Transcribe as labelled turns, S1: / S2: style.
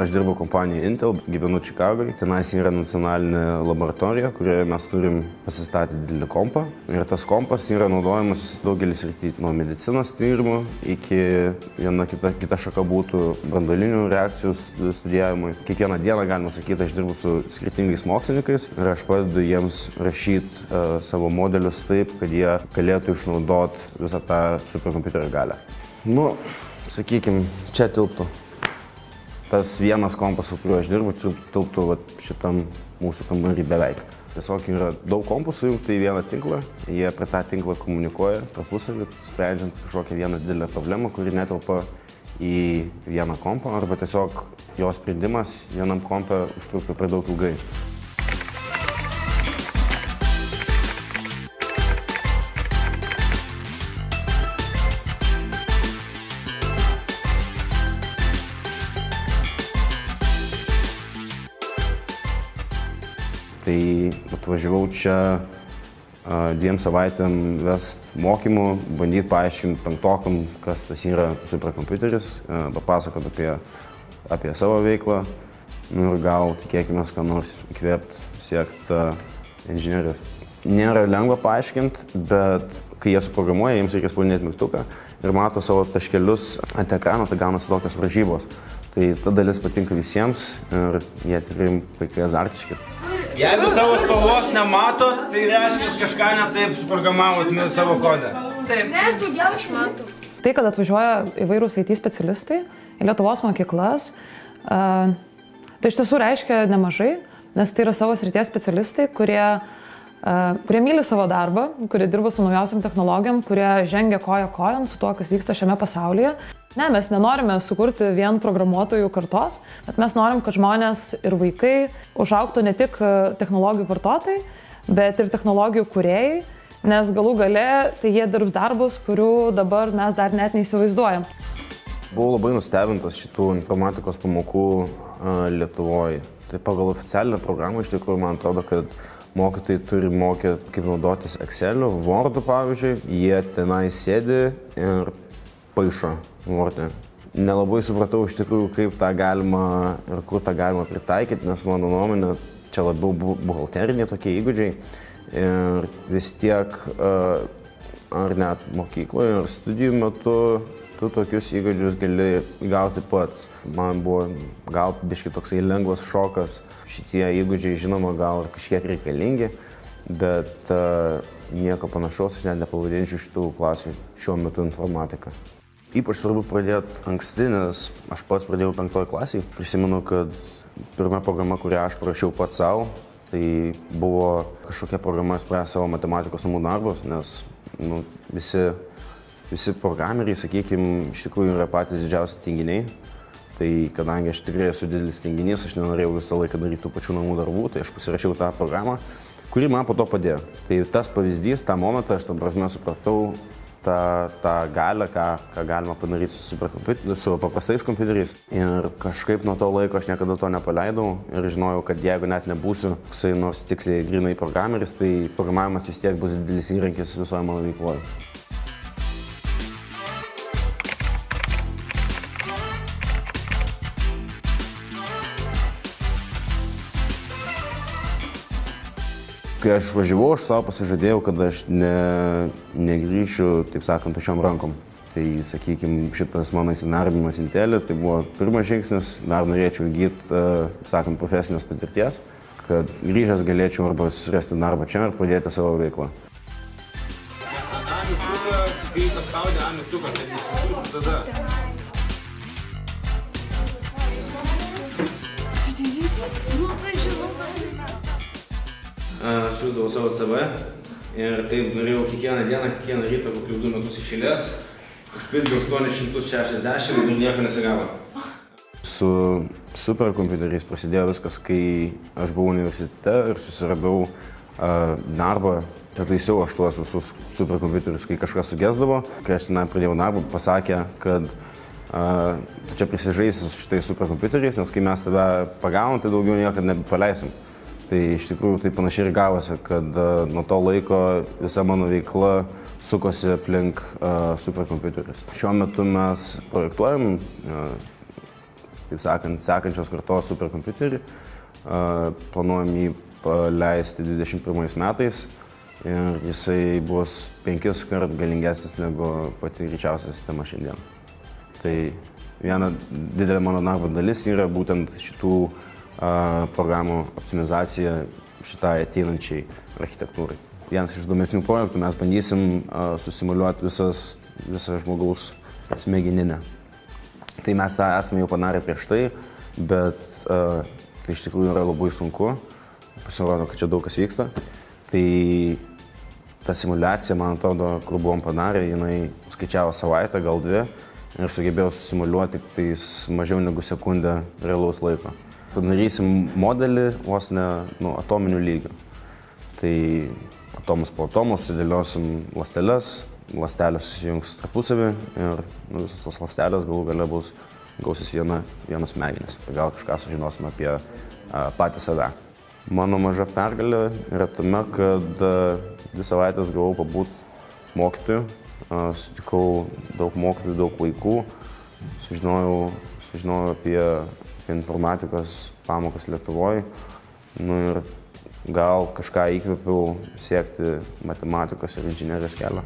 S1: Aš dirbu kompanijoje Intel, gyvenu Čikagoje. Tenais yra nacionalinė laboratorija, kurioje mes turim pasistatę didelį kompą. Ir tas kompas yra naudojamas daugelis rytį, nuo medicinos tyrimų iki viena kita, kita šaka būtų brandolinių reakcijų studijavimui. Kiekvieną dieną, galima sakyti, aš dirbu su skirtingais mokslininkais ir aš padedu jiems rašyti uh, savo modelius taip, kad jie galėtų išnaudoti visą tą superkompiuterio galę. Nu, sakykime, čia tilptų tas vienas kompas, su kuriuo aš dirbu, tilptų šitam mūsų kambarį beveik. Tiesiog yra daug kompų sujungti į vieną tinklą, jie prie tą tinklą komunikuoja tarpusavį, sprendžiant kažkokią vieną didelę problemą, kuri netelpa į vieną kompą, arba tiesiog jos sprendimas vienam kompą užtruktų per daug ilgai. Tai atvažiavau čia dviem savaitėm vest mokymų, bandyti paaiškinti penktokam, kas tas yra superkompiuteris, papasakot apie, apie savo veiklą nu, ir gal tikėkime, ką nors įkvėpti, siekti inžinierijos. Nėra lengva paaiškinti, bet kai jie suprogramuoja, jiems reikia spaudinėti mygtuką ir mato savo taškelius ant ekrano, tai gaunasi tokios varžybos. Tai ta dalis patinka visiems ir jie tikrai vaikai azartiški.
S2: Jeigu savo spalvos nemato, tai reiškia, kažką netaip suprogramavot savo kodą.
S3: Taip. Mes daugiau išmatom.
S4: Tai, kad atvažiuoja įvairūs IT specialistai į Lietuvos mokyklas, tai iš tiesų reiškia nemažai, nes tai yra savo srities specialistai, kurie, kurie myli savo darbą, kurie dirba su naujausiam technologijom, kurie žengia koja kojon su tuo, kas vyksta šiame pasaulyje. Ne, mes nenorime sukurti vien programuotojų kartos, bet mes norim, kad žmonės ir vaikai užauktų ne tik e, technologijų vartotojai, bet ir technologijų kuriejai, nes galų gale tai jie dirbs darbus, kurių dabar mes dar net neįsivaizduojam.
S1: Buvau labai nustebintas šitų informatikos pamokų uh, Lietuvoje. Tai pagal oficialią programą iš tikrųjų man atrodo, kad mokytojai turi mokyti, kaip naudotis Excel, Word pavyzdžiui, jie tenai sėdi ir paišo Word'e. Nelabai supratau iš tikrųjų, kaip tą galima ir kur tą galima pritaikyti, nes mano nuomonė čia labiau buhalteriniai tokie įgūdžiai. Ir vis tiek, ar net mokykloje, ar studijų metu, tu tokius įgūdžius gali gauti pats. Man buvo gal biški toksai lengvas šokas. Šitie įgūdžiai, žinoma, gal kažkiek reikalingi, bet uh, nieko panašaus aš net nepavadinčiau šitų klasių šiuo metu informatiką. Ypač svarbu pradėti anksti, nes aš pats pradėjau penktoji klasiai. Prisimenu, kad pirma programa, kurią aš parašiau pats savo, tai buvo kažkokia programa spręs savo matematikos namų darbus, nes nu, visi, visi programeriai, sakykime, iš tikrųjų yra patys didžiausi tinginiai. Tai kadangi aš tikrai esu didelis tinginys, aš nenorėjau visą laiką daryti tų pačių namų darbų, tai aš pasirašiau tą programą, kuri man po to padėjo. Tai tas pavyzdys, tą momentą aš tam prasme supratau, tą, tą galę, ką, ką galima padaryti su, su paprastais kompiuteriais. Ir kažkaip nuo to laiko aš niekada to nepaleidau ir žinojau, kad jeigu net nebūsiu, kai nors tiksliai grinai programeris, tai programavimas vis tiek bus didelis įrankis visoje mano veikloje. Kai aš važiavau, aš savo pasižadėjau, kad aš ne, negrįšiu, taip sakant, šiom rankom. Tai, sakykime, šitas mano įsinarbimas Intelė, tai buvo pirmas žingsnis, dar norėčiau įgyti, sakant, profesinės patirties, kad grįžęs galėčiau arba susirasti darbą čia ir pradėti savo veiklą.
S2: Kai paspaudė A mygtuką, tai išsiųstų tada. Siūsdavau savo CV ir taip norėjau kiekvieną dieną, kiekvieną rytą kokius du metus išėlės. Užpildžiau 860 ir nieko nesigavo.
S1: Su superkompiuteriais prasidėjo viskas, kai aš buvau universitete ir susiradau uh, darbą. Čia taisiau aš tuos visus superkompiuterius, kai kažkas sugesdavo. Kai aš ten pradėjau darbą, pasakė, kad uh, tu čia prisižaisi su šitais superkompiuteriais, nes kai mes tave pagavom, tai daugiau niekada nebepaleisim. Tai iš tikrųjų tai panašiai ir gavosi, kad uh, nuo to laiko visa mano veikla sukosi aplink uh, superkompiuterius. Šiuo metu mes projektuojam uh, taip sakant, sekančios kartos superkompiuterį. Planuojam jį paleisti 21 metais ir jisai bus penkis kart galingesnis negu pati greičiausia sistema šiandien. Tai viena didelė mano darbo dalis yra būtent šitų a, programų optimizacija šitai ateinančiai architektūrai. Vienas iš įdomesnių projektų mes bandysim susimuliuoti visas, visą žmogaus smegeninę. Tai mes tą esame jau padarę prieš tai, bet tai iš tikrųjų yra labai sunku. Pasirodo, kad čia daug kas vyksta. Tai ta simulacija, man atrodo, kur buvom padarę, jinai skaičiavo savaitę, gal dvi ir sugebėjau susimuliuoti tik tais mažiau negu sekundę realaus laiko. Padarysim modelį vos ne nu, atominių lygių. Tai atomus po atomų sudėliosim ląsteles, ląstelės susijungs tarpusavį ir nu, visos tos ląstelės galų gale bus gausis viena, vienas smegenis. Gal kažką sužinosim apie a, patį save. Mano maža pergalė yra tame, kad a, dvi savaitės gavau pabūti mokytojų, sutikau daug mokytojų, daug vaikų, sužinojau, sužinojau apie informatikos pamokas Lietuvoje. Nu ir gal kažką įkvėpiau siekti matematikos ir inžinierijos kelią.